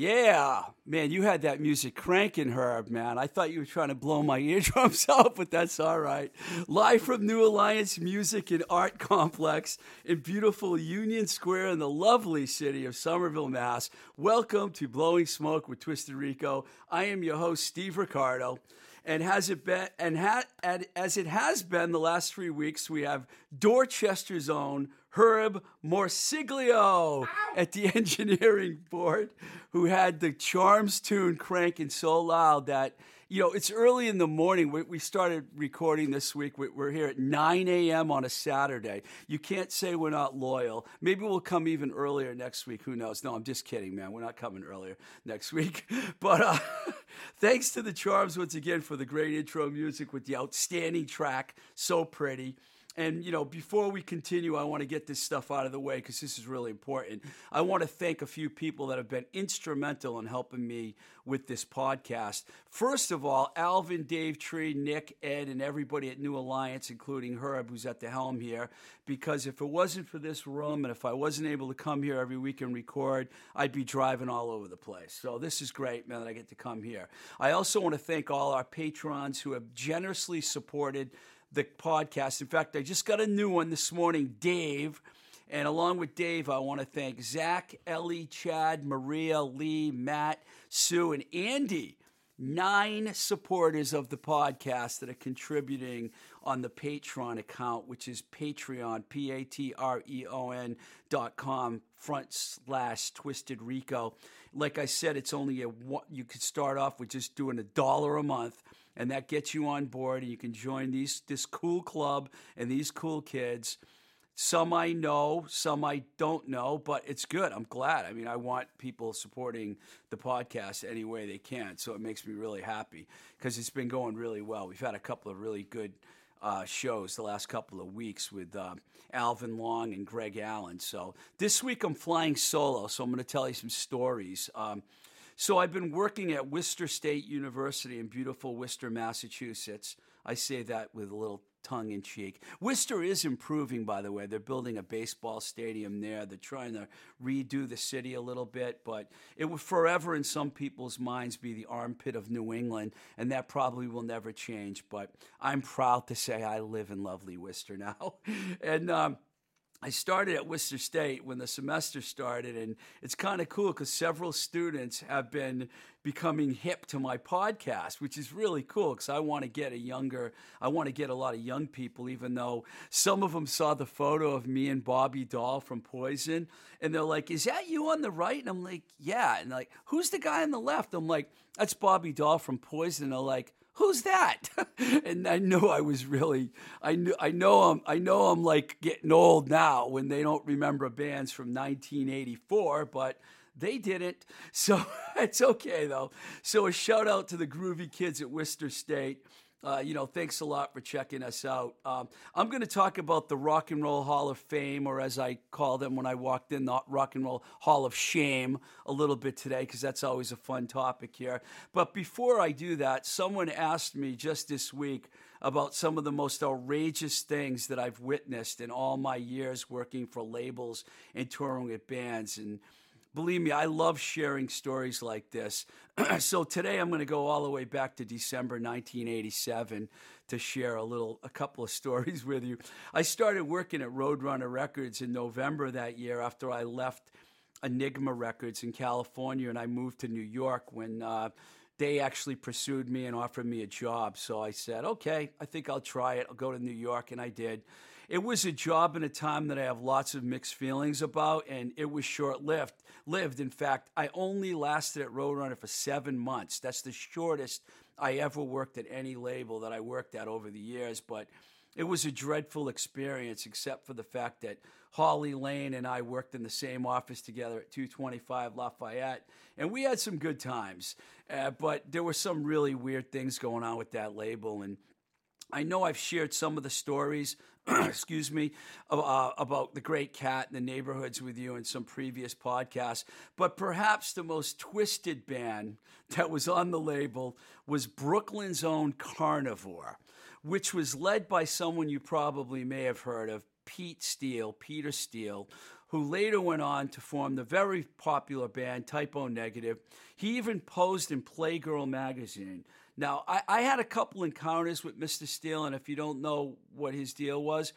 Yeah, man, you had that music cranking, Herb, man. I thought you were trying to blow my eardrums out, but that's all right. Live from New Alliance Music and Art Complex in beautiful Union Square in the lovely city of Somerville, Mass. Welcome to Blowing Smoke with Twisted Rico. I am your host, Steve Ricardo. And has it been, and, ha, as it has been the last three weeks, we have Dorchester's own Herb Morsiglio at the engineering board, who had the Charms tune cranking so loud that, you know, it's early in the morning. We, we started recording this week. We, we're here at 9 a.m. on a Saturday. You can't say we're not loyal. Maybe we'll come even earlier next week. Who knows? No, I'm just kidding, man. We're not coming earlier next week. But uh, thanks to the Charms once again for the great intro music with the outstanding track. So pretty. And, you know, before we continue, I want to get this stuff out of the way because this is really important. I want to thank a few people that have been instrumental in helping me with this podcast. First of all, Alvin, Dave Tree, Nick, Ed, and everybody at New Alliance, including Herb, who's at the helm here. Because if it wasn't for this room and if I wasn't able to come here every week and record, I'd be driving all over the place. So this is great, man, that I get to come here. I also want to thank all our patrons who have generously supported the podcast. In fact, I just got a new one this morning, Dave. And along with Dave, I want to thank Zach, Ellie, Chad, Maria, Lee, Matt, Sue, and Andy. Nine supporters of the podcast that are contributing on the Patreon account, which is Patreon, P A T R E O N dot com front slash Twisted Rico. Like I said, it's only a you could start off with just doing a dollar a month and that gets you on board and you can join these this cool club and these cool kids some I know, some I don't know, but it's good. I'm glad. I mean, I want people supporting the podcast any way they can, so it makes me really happy because it's been going really well. We've had a couple of really good uh, shows the last couple of weeks with uh, Alvin Long and Greg Allen. So this week I'm flying solo, so I'm going to tell you some stories. Um, so I've been working at Worcester State University in beautiful Worcester, Massachusetts. I say that with a little tongue in cheek. Worcester is improving, by the way. They're building a baseball stadium there. They're trying to redo the city a little bit, but it will forever in some people's minds be the armpit of New England, and that probably will never change. But I'm proud to say I live in lovely Worcester now. and, um, I started at Worcester State when the semester started, and it's kind of cool because several students have been becoming hip to my podcast, which is really cool because I want to get a younger, I want to get a lot of young people, even though some of them saw the photo of me and Bobby Dall from Poison, and they're like, "Is that you on the right?" And I'm like, "Yeah," and like, "Who's the guy on the left?" I'm like, "That's Bobby Dall from Poison." And they're like who's that? and I knew I was really, I knew, I know I'm, I know I'm like getting old now when they don't remember bands from 1984, but they didn't. So it's okay though. So a shout out to the groovy kids at Worcester State. Uh, you know, thanks a lot for checking us out. Um, I'm going to talk about the Rock and Roll Hall of Fame, or as I call them when I walked in, the Rock and Roll Hall of Shame, a little bit today, because that's always a fun topic here. But before I do that, someone asked me just this week about some of the most outrageous things that I've witnessed in all my years working for labels and touring with bands. And Believe me, I love sharing stories like this. so today I'm going to go all the way back to December 1987 to share a little, a couple of stories with you. I started working at Roadrunner Records in November that year after I left Enigma Records in California and I moved to New York when. Uh, they actually pursued me and offered me a job. So I said, okay, I think I'll try it. I'll go to New York. And I did. It was a job and a time that I have lots of mixed feelings about, and it was short lived. Lived, in fact, I only lasted at Roadrunner for seven months. That's the shortest I ever worked at any label that I worked at over the years. But it was a dreadful experience, except for the fact that Holly Lane and I worked in the same office together at 225 Lafayette, and we had some good times. Uh, but there were some really weird things going on with that label, and I know I've shared some of the stories excuse me, uh, about the great cat and the neighborhoods with you in some previous podcasts. But perhaps the most twisted band that was on the label was Brooklyn's own Carnivore, which was led by someone you probably may have heard of, Pete Steele, Peter Steele, who later went on to form the very popular band Type O Negative. He even posed in Playgirl magazine. Now, I, I had a couple encounters with Mr. Steele, and if you don't know what his deal was,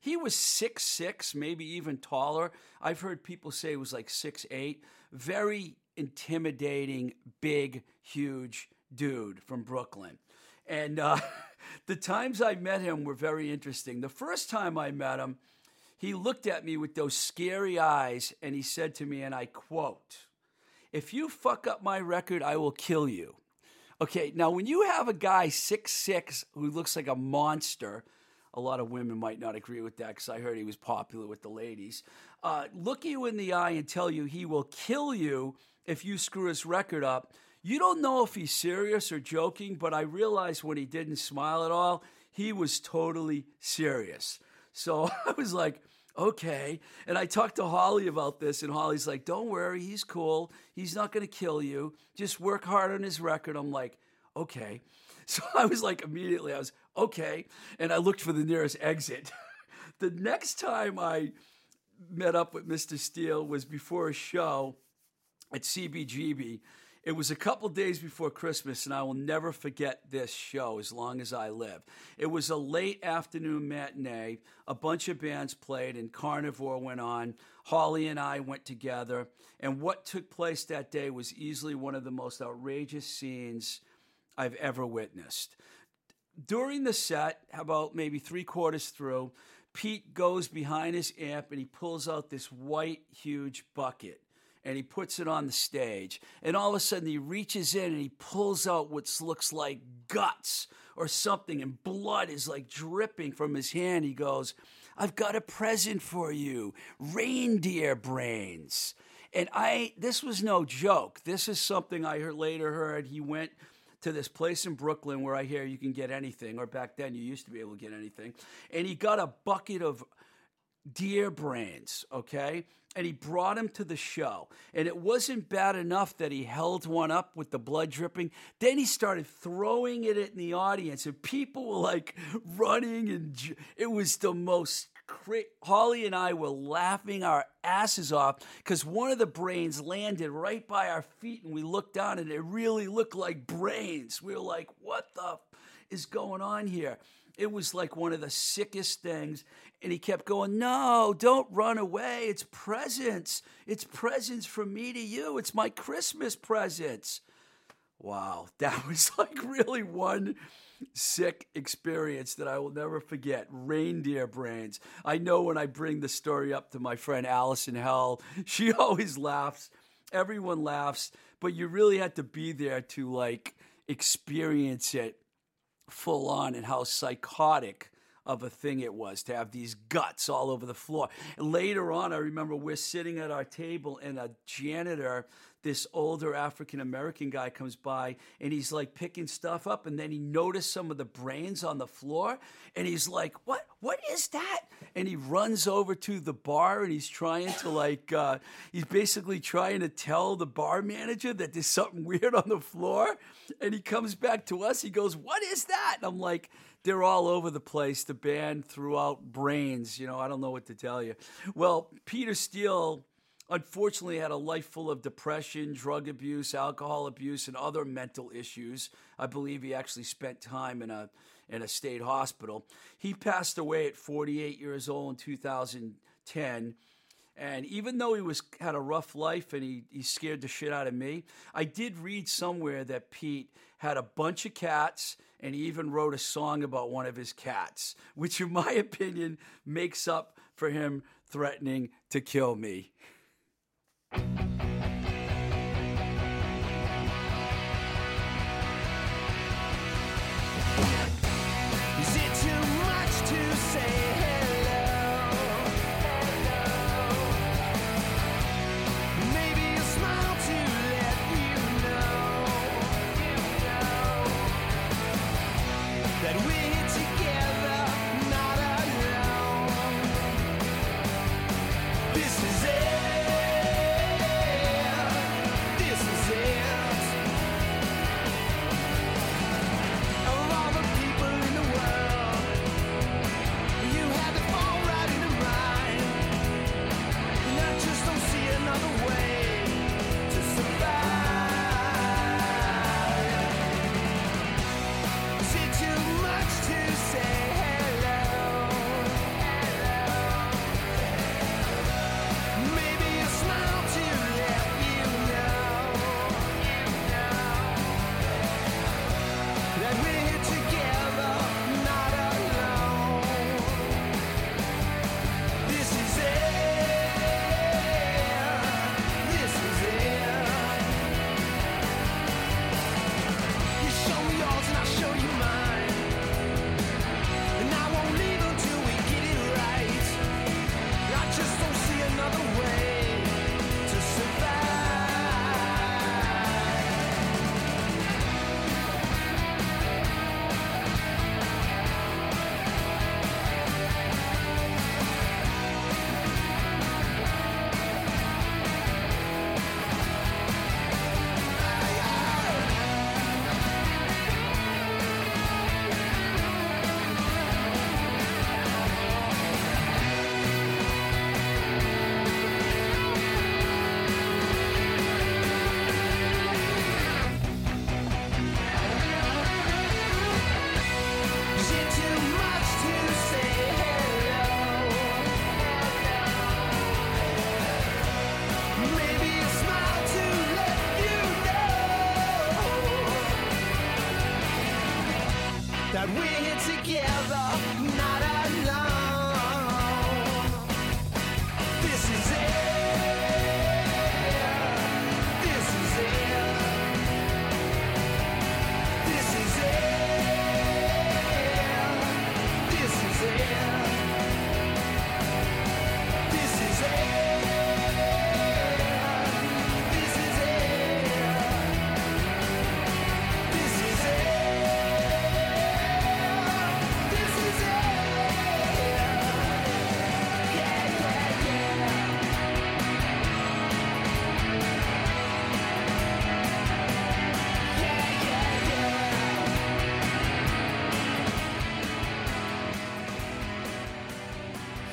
he was six six, maybe even taller. I've heard people say he was like six eight. Very intimidating, big, huge dude from Brooklyn. And uh, the times I met him were very interesting. The first time I met him, he looked at me with those scary eyes and he said to me, and I quote, If you fuck up my record, I will kill you. Okay, now when you have a guy six six who looks like a monster, a lot of women might not agree with that because I heard he was popular with the ladies. Uh, look you in the eye and tell you he will kill you if you screw his record up. You don't know if he's serious or joking, but I realized when he didn't smile at all, he was totally serious. So I was like, okay. And I talked to Holly about this, and Holly's like, don't worry, he's cool. He's not going to kill you. Just work hard on his record. I'm like, okay. So I was like, immediately, I was, okay. And I looked for the nearest exit. the next time I met up with Mr. Steele was before a show at CBGB. It was a couple days before Christmas, and I will never forget this show as long as I live. It was a late afternoon matinee. A bunch of bands played, and Carnivore went on. Holly and I went together, and what took place that day was easily one of the most outrageous scenes I've ever witnessed. During the set, about maybe three quarters through, Pete goes behind his amp and he pulls out this white, huge bucket and he puts it on the stage. And all of a sudden, he reaches in and he pulls out what looks like guts or something, and blood is like dripping from his hand. He goes, I've got a present for you reindeer brains. And I, this was no joke. This is something I later heard. He went to this place in Brooklyn where I hear you can get anything, or back then you used to be able to get anything. And he got a bucket of deer brains, okay? And he brought him to the show. And it wasn't bad enough that he held one up with the blood dripping. Then he started throwing it in the audience, and people were like running, and it was the most. Holly and I were laughing our asses off because one of the brains landed right by our feet, and we looked down, and it really looked like brains. We were like, "What the f- is going on here?" It was like one of the sickest things. And he kept going, No, don't run away. It's presents. It's presents from me to you. It's my Christmas presents. Wow, that was like really one sick experience that I will never forget. Reindeer brains. I know when I bring the story up to my friend Allison Hell, she always laughs. Everyone laughs, but you really had to be there to like experience it full on and how psychotic of a thing it was to have these guts all over the floor. Later on, I remember we're sitting at our table and a janitor, this older African American guy, comes by and he's like picking stuff up. And then he noticed some of the brains on the floor and he's like, What? What is that? And he runs over to the bar and he's trying to, like, uh, he's basically trying to tell the bar manager that there's something weird on the floor. And he comes back to us. He goes, What is that? And I'm like, they're all over the place. The band threw out brains. You know, I don't know what to tell you. Well, Peter Steele unfortunately had a life full of depression, drug abuse, alcohol abuse, and other mental issues. I believe he actually spent time in a in a state hospital. He passed away at 48 years old in 2010. And even though he was had a rough life and he, he scared the shit out of me, I did read somewhere that Pete had a bunch of cats and he even wrote a song about one of his cats, which, in my opinion, makes up for him threatening to kill me. We're here together,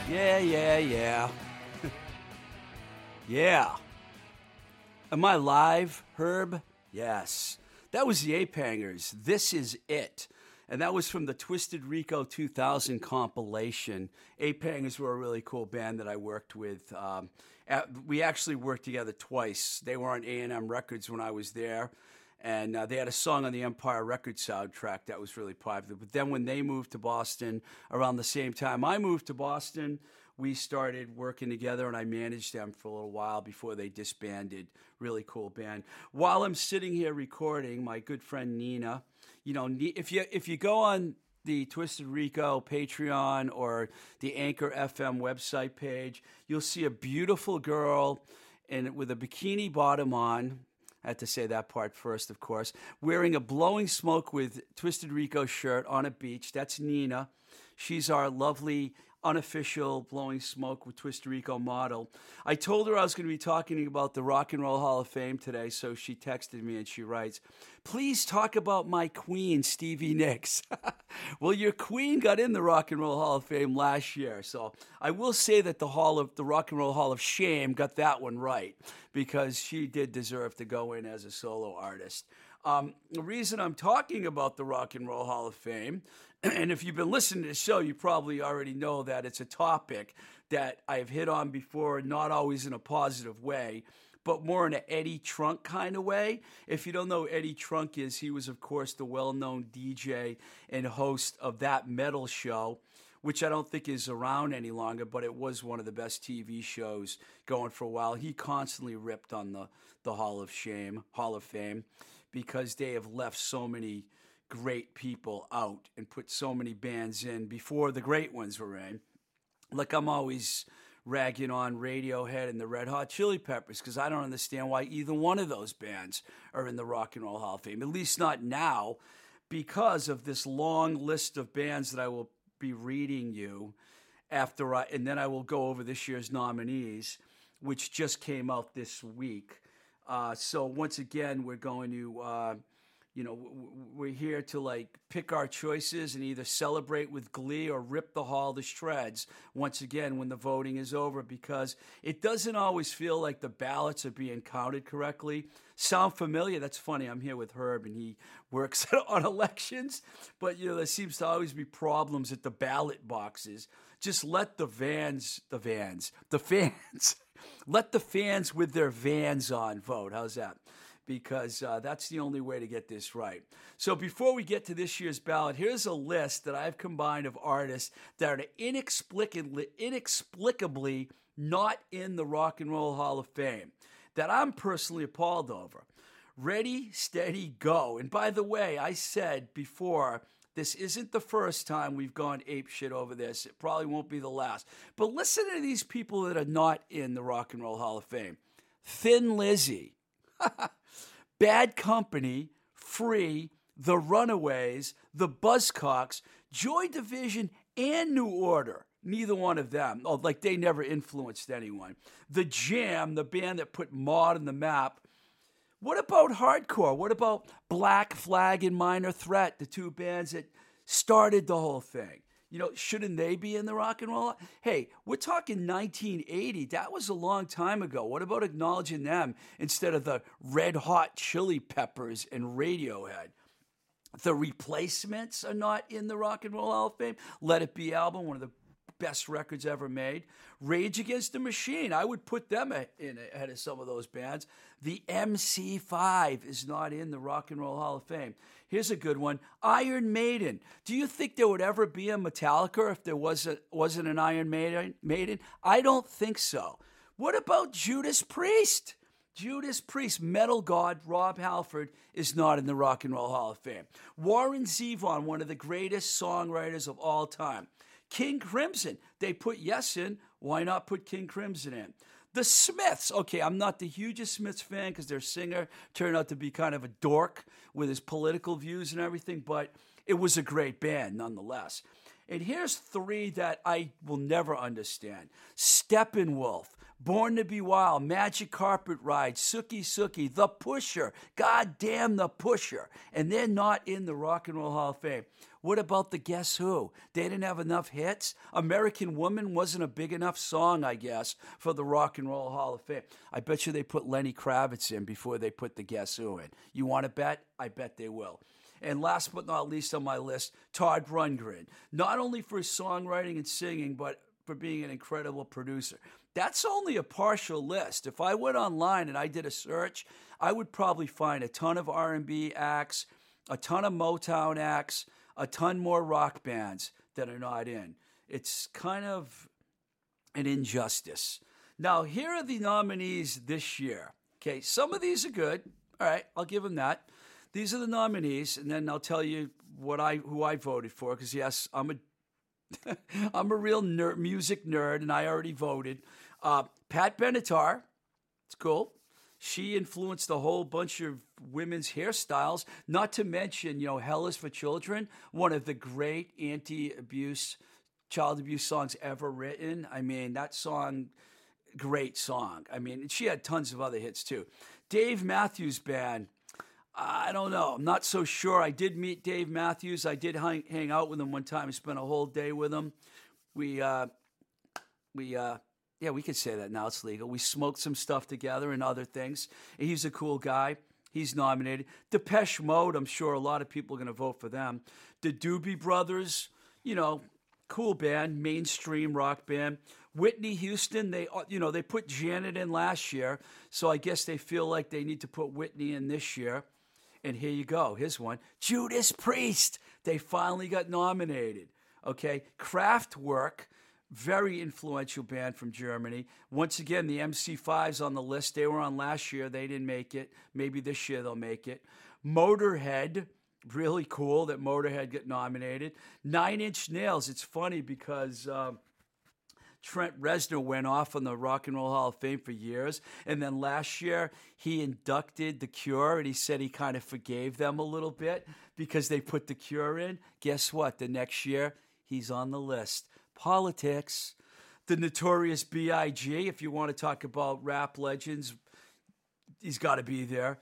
Yeah, yeah, yeah. yeah. Am I live, Herb? Yes. That was the Ape Hangers. This is it. And that was from the Twisted Rico 2000 compilation. Ape Hangers were a really cool band that I worked with. Um, at- we actually worked together twice. They were on A&M Records when I was there. And uh, they had a song on the Empire Records soundtrack that was really popular. But then when they moved to Boston around the same time I moved to Boston, we started working together and I managed them for a little while before they disbanded. Really cool band. While I'm sitting here recording, my good friend Nina, you know, if you if you go on the Twisted Rico Patreon or the Anchor FM website page, you'll see a beautiful girl and with a bikini bottom on. Had to say that part first, of course. Wearing a blowing smoke with Twisted Rico shirt on a beach. That's Nina. She's our lovely unofficial blowing smoke with Twisted Rico model. I told her I was going to be talking about the Rock and Roll Hall of Fame today, so she texted me and she writes, Please talk about my queen, Stevie Nicks. well, your queen got in the Rock and Roll Hall of Fame last year, so I will say that the Hall of the Rock and Roll Hall of Shame got that one right because she did deserve to go in as a solo artist. Um, the reason I'm talking about the Rock and Roll Hall of Fame, and if you've been listening to the show, you probably already know that it's a topic that I've hit on before, not always in a positive way, but more in an Eddie Trunk kind of way. If you don't know who Eddie Trunk is, he was, of course, the well known DJ and host of that metal show which I don't think is around any longer, but it was one of the best TV shows going for a while. He constantly ripped on the, the Hall of Shame, Hall of Fame, because they have left so many great people out and put so many bands in before the great ones were in. Like I'm always ragging on Radiohead and the Red Hot Chili Peppers because I don't understand why either one of those bands are in the Rock and Roll Hall of Fame, at least not now, because of this long list of bands that I will be reading you after I, and then I will go over this year's nominees, which just came out this week. Uh, so once again, we're going to, uh, you know, we're here to like pick our choices and either celebrate with glee or rip the hall to shreds. Once again, when the voting is over, because it doesn't always feel like the ballots are being counted correctly. Sound familiar? That's funny. I'm here with Herb, and he works on elections, but you know there seems to always be problems at the ballot boxes. Just let the vans, the vans, the fans. Let the fans with their vans on vote. How's that? Because uh, that's the only way to get this right. So before we get to this year's ballot, here's a list that I've combined of artists that are inexplicably, inexplicably not in the Rock and Roll Hall of Fame that I'm personally appalled over. Ready, steady, go. And by the way, I said before this isn't the first time we've gone ape shit over this. It probably won't be the last. But listen to these people that are not in the Rock and Roll Hall of Fame Thin Lizzy, Bad Company, Free, The Runaways, The Buzzcocks, Joy Division, and New Order. Neither one of them. Oh, like they never influenced anyone. The Jam, the band that put Mod on the map, what about hardcore? What about Black Flag and Minor Threat, the two bands that started the whole thing? You know, shouldn't they be in the rock and roll? Hey, we're talking 1980. That was a long time ago. What about acknowledging them instead of the red hot chili peppers and Radiohead? The replacements are not in the Rock and Roll Hall of Fame. Let It Be album, one of the best records ever made. Rage Against the Machine, I would put them in ahead of some of those bands. The MC5 is not in the Rock and Roll Hall of Fame. Here's a good one Iron Maiden. Do you think there would ever be a Metallica if there wasn't, wasn't an Iron Maiden? Maiden? I don't think so. What about Judas Priest? Judas Priest, metal god Rob Halford, is not in the Rock and Roll Hall of Fame. Warren Zevon, one of the greatest songwriters of all time. King Crimson, they put Yes in. Why not put King Crimson in? The Smiths, okay, I'm not the hugest Smiths fan because their singer turned out to be kind of a dork with his political views and everything, but it was a great band nonetheless. And here's three that I will never understand. Steppenwolf, Born to Be Wild, Magic Carpet Ride, Sookie Sookie, The Pusher, God damn The Pusher. And they're not in the Rock and Roll Hall of Fame. What about the Guess Who? They didn't have enough hits. American Woman wasn't a big enough song, I guess, for the Rock and Roll Hall of Fame. I bet you they put Lenny Kravitz in before they put the Guess Who in. You want to bet? I bet they will. And last but not least on my list, Todd Rundgren. Not only for his songwriting and singing, but for being an incredible producer. That's only a partial list. If I went online and I did a search, I would probably find a ton of R&B acts, a ton of Motown acts, a ton more rock bands that are not in. It's kind of an injustice. Now, here are the nominees this year. Okay, some of these are good. All right, I'll give them that. These are the nominees, and then I'll tell you what I who I voted for. Because yes, I'm a I'm a real nerd, music nerd, and I already voted. Uh, Pat Benatar, it's cool. She influenced a whole bunch of women's hairstyles. Not to mention, you know, "Hell Is for Children," one of the great anti-abuse, child abuse songs ever written. I mean, that song, great song. I mean, she had tons of other hits too. Dave Matthews Band. I don't know. I'm not so sure. I did meet Dave Matthews. I did hang, hang out with him one time. I spent a whole day with him. We, uh, we, uh, yeah, we could say that now. It's legal. We smoked some stuff together and other things. He's a cool guy. He's nominated. Depeche Mode. I'm sure a lot of people are going to vote for them. The Doobie Brothers. You know, cool band, mainstream rock band. Whitney Houston, they you know they put Janet in last year, so I guess they feel like they need to put Whitney in this year. And here you go, here's one: Judas Priest. They finally got nominated. Okay, Kraftwerk, very influential band from Germany. Once again, the MC5's on the list. They were on last year. They didn't make it. Maybe this year they'll make it. Motorhead, really cool that Motorhead got nominated. Nine Inch Nails. It's funny because. Um, Trent Reznor went off on the Rock and Roll Hall of Fame for years. And then last year, he inducted The Cure, and he said he kind of forgave them a little bit because they put The Cure in. Guess what? The next year, he's on the list. Politics. The Notorious B.I.G., if you want to talk about rap legends, he's got to be there.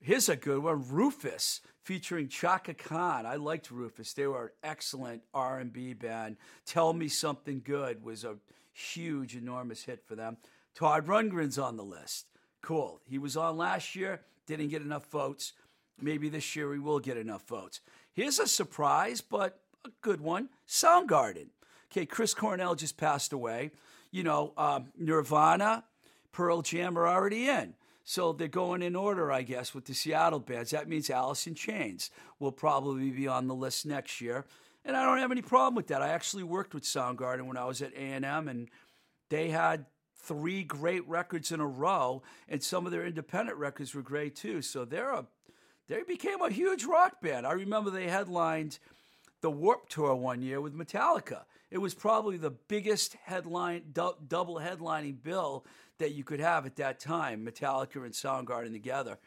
Here's a good one, Rufus, featuring Chaka Khan. I liked Rufus. They were an excellent R&B band. Tell Me Something Good was a huge, enormous hit for them. Todd Rundgren's on the list. Cool. He was on last year, didn't get enough votes. Maybe this year he will get enough votes. Here's a surprise, but a good one Soundgarden. Okay, Chris Cornell just passed away. You know, um, Nirvana, Pearl Jam are already in. So they're going in order, I guess, with the Seattle bands. That means in Chains will probably be on the list next year. And I don't have any problem with that. I actually worked with Soundgarden when I was at A&M, and they had three great records in a row, and some of their independent records were great too. So they're a, they became a huge rock band. I remember they headlined the Warp Tour one year with Metallica. It was probably the biggest headline, du- double headlining bill that you could have at that time, Metallica and Soundgarden together.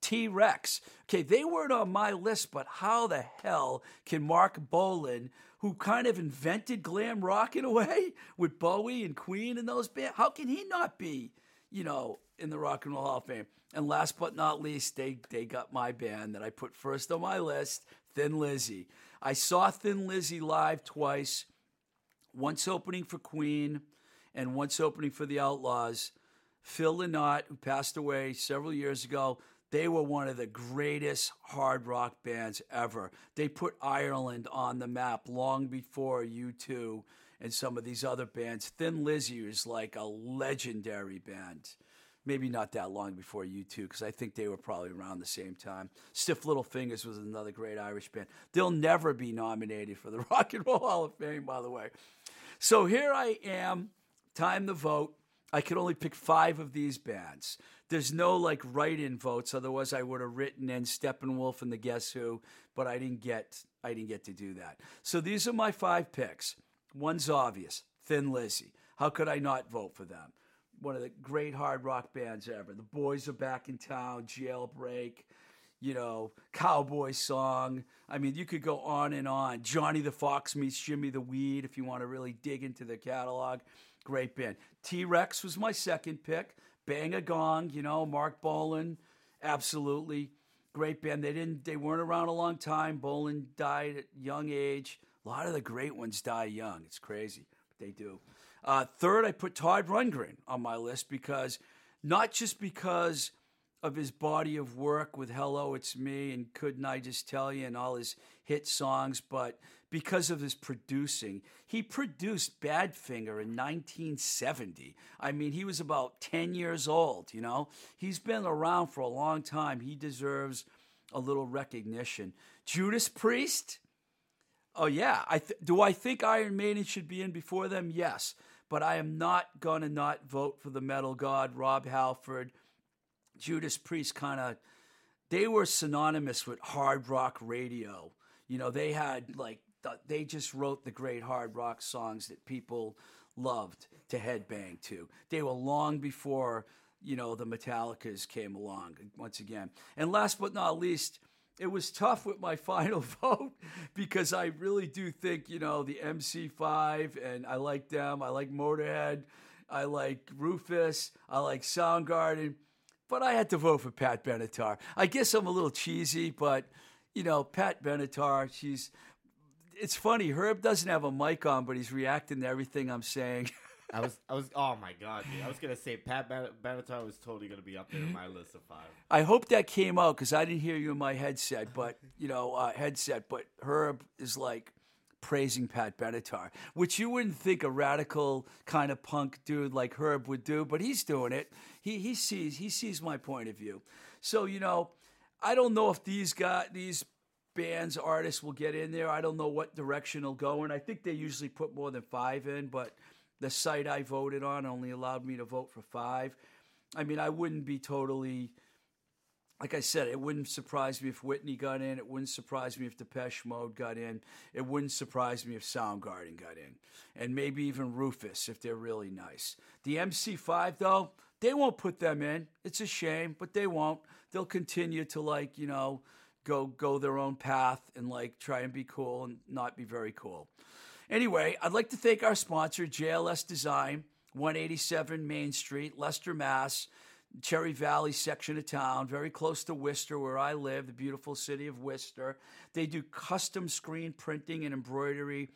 T Rex. Okay, they weren't on my list, but how the hell can Marc Bolan, who kind of invented glam rock in a way with Bowie and Queen and those bands, how can he not be, you know, in the Rock and Roll Hall of Fame? And last but not least, they they got my band that I put first on my list, Thin Lizzy. I saw Thin Lizzy live twice, once opening for Queen and once opening for the Outlaws. Phil Lynott, who passed away several years ago, they were one of the greatest hard rock bands ever. They put Ireland on the map long before U2 and some of these other bands. Thin Lizzy is like a legendary band. Maybe not that long before U2, because I think they were probably around the same time. Stiff Little Fingers was another great Irish band. They'll never be nominated for the Rock and Roll Hall of Fame, by the way. So here I am, time to vote. I could only pick five of these bands. There's no like write-in votes, otherwise I would have written in Steppenwolf and the Guess Who, but I didn't get I didn't get to do that. So these are my five picks. One's obvious, Thin Lizzy. How could I not vote for them? One of the great hard rock bands ever. The Boys are back in town, Jailbreak, you know, Cowboy Song. I mean, you could go on and on. Johnny the Fox meets Jimmy the Weed if you want to really dig into their catalog. Great band. T Rex was my second pick. Bang a Gong, you know, Marc Bolan, absolutely great band. They didn't, they weren't around a long time. Bolan died at young age. A lot of the great ones die young. It's crazy, but they do. Uh, third, I put Todd Rundgren on my list because not just because of his body of work with Hello, It's Me and Couldn't I Just Tell You and all his hit songs, but because of his producing. He produced Badfinger in 1970. I mean, he was about 10 years old, you know? He's been around for a long time. He deserves a little recognition. Judas Priest? Oh yeah, I th- do I think Iron Maiden should be in before them? Yes, but I am not gonna not vote for the metal god Rob Halford. Judas Priest kind of they were synonymous with hard rock radio. You know, they had like they just wrote the great hard rock songs that people loved to headbang to. They were long before, you know, the Metallicas came along once again. And last but not least, it was tough with my final vote because I really do think, you know, the MC5 and I like them. I like Motorhead. I like Rufus. I like Soundgarden. But I had to vote for Pat Benatar. I guess I'm a little cheesy, but, you know, Pat Benatar, she's. It's funny. Herb doesn't have a mic on, but he's reacting to everything I'm saying. I was, I was, oh my god, dude! I was gonna say Pat Ben- Benatar was totally gonna be up there in my list of five. I hope that came out because I didn't hear you in my headset, but you know, uh, headset. But Herb is like praising Pat Benatar, which you wouldn't think a radical kind of punk dude like Herb would do, but he's doing it. He he sees he sees my point of view. So you know, I don't know if these guys these bands artists will get in there. I don't know what direction they'll go in. I think they usually put more than five in, but the site I voted on only allowed me to vote for five. I mean, I wouldn't be totally like I said, it wouldn't surprise me if Whitney got in. It wouldn't surprise me if Depeche Mode got in. It wouldn't surprise me if Soundgarden got in. And maybe even Rufus if they're really nice. The MC5, though, they won't put them in. It's a shame, but they won't. They'll continue to, like, you know, go go their own path and, like, try and be cool and not be very cool. Anyway, I'd like to thank our sponsor, JLS Design, 187 Main Street, Leicester, Mass. Cherry Valley section of town, very close to Worcester, where I live, the beautiful city of Worcester. They do custom screen printing and embroidery.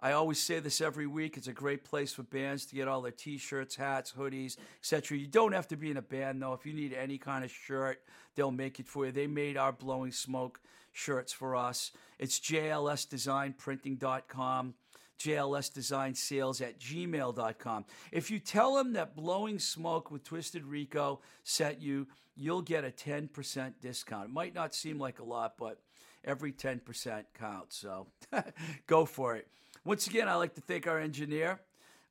I always say this every week. It's a great place for bands to get all their t-shirts, hats, hoodies, etc. You don't have to be in a band though. If you need any kind of shirt, they'll make it for you. They made our blowing smoke shirts for us. It's jlsdesignprinting.com jlsdesignsales at gmail.com. If you tell them that Blowing Smoke with Twisted Rico sent you, you'll get a 10% discount. It might not seem like a lot, but every 10% counts. So go for it. Once again, I'd like to thank our engineer,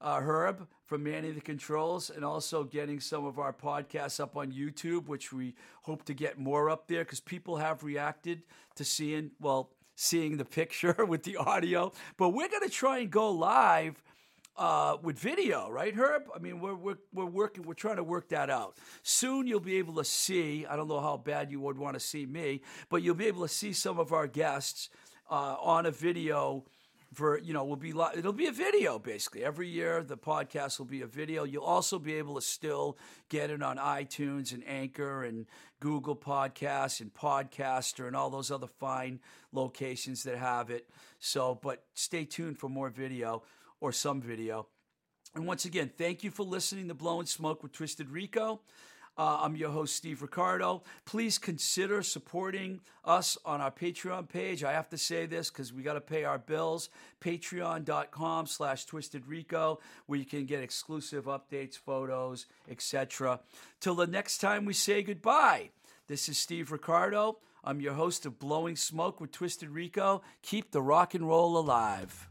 uh, Herb, for manning the controls and also getting some of our podcasts up on YouTube, which we hope to get more up there because people have reacted to seeing, well, seeing the picture with the audio. But we're going to try and go live uh, with video, right, Herb? I mean, we're, we're, we're working, we're trying to work that out. Soon you'll be able to see, I don't know how bad you would want to see me, but you'll be able to see some of our guests uh, on a video for you know will be li- it'll be a video basically. Every year the podcast will be a video. You'll also be able to still get it on itunes and anchor and google podcasts and podcaster and all those other fine locations that have it. So but stay tuned for more video or some video. And once again thank you for listening to blowing smoke with twisted rico Uh, I'm your host, Steve Ricardo. Please consider supporting us on our Patreon page. I have to say this because we got to pay our bills. Patreon.com slash Twisted Rico, where you can get exclusive updates, photos, etc. Till the next time we say goodbye. This is Steve Ricardo. I'm your host of Blowing Smoke with Twisted Rico. Keep the rock and roll alive.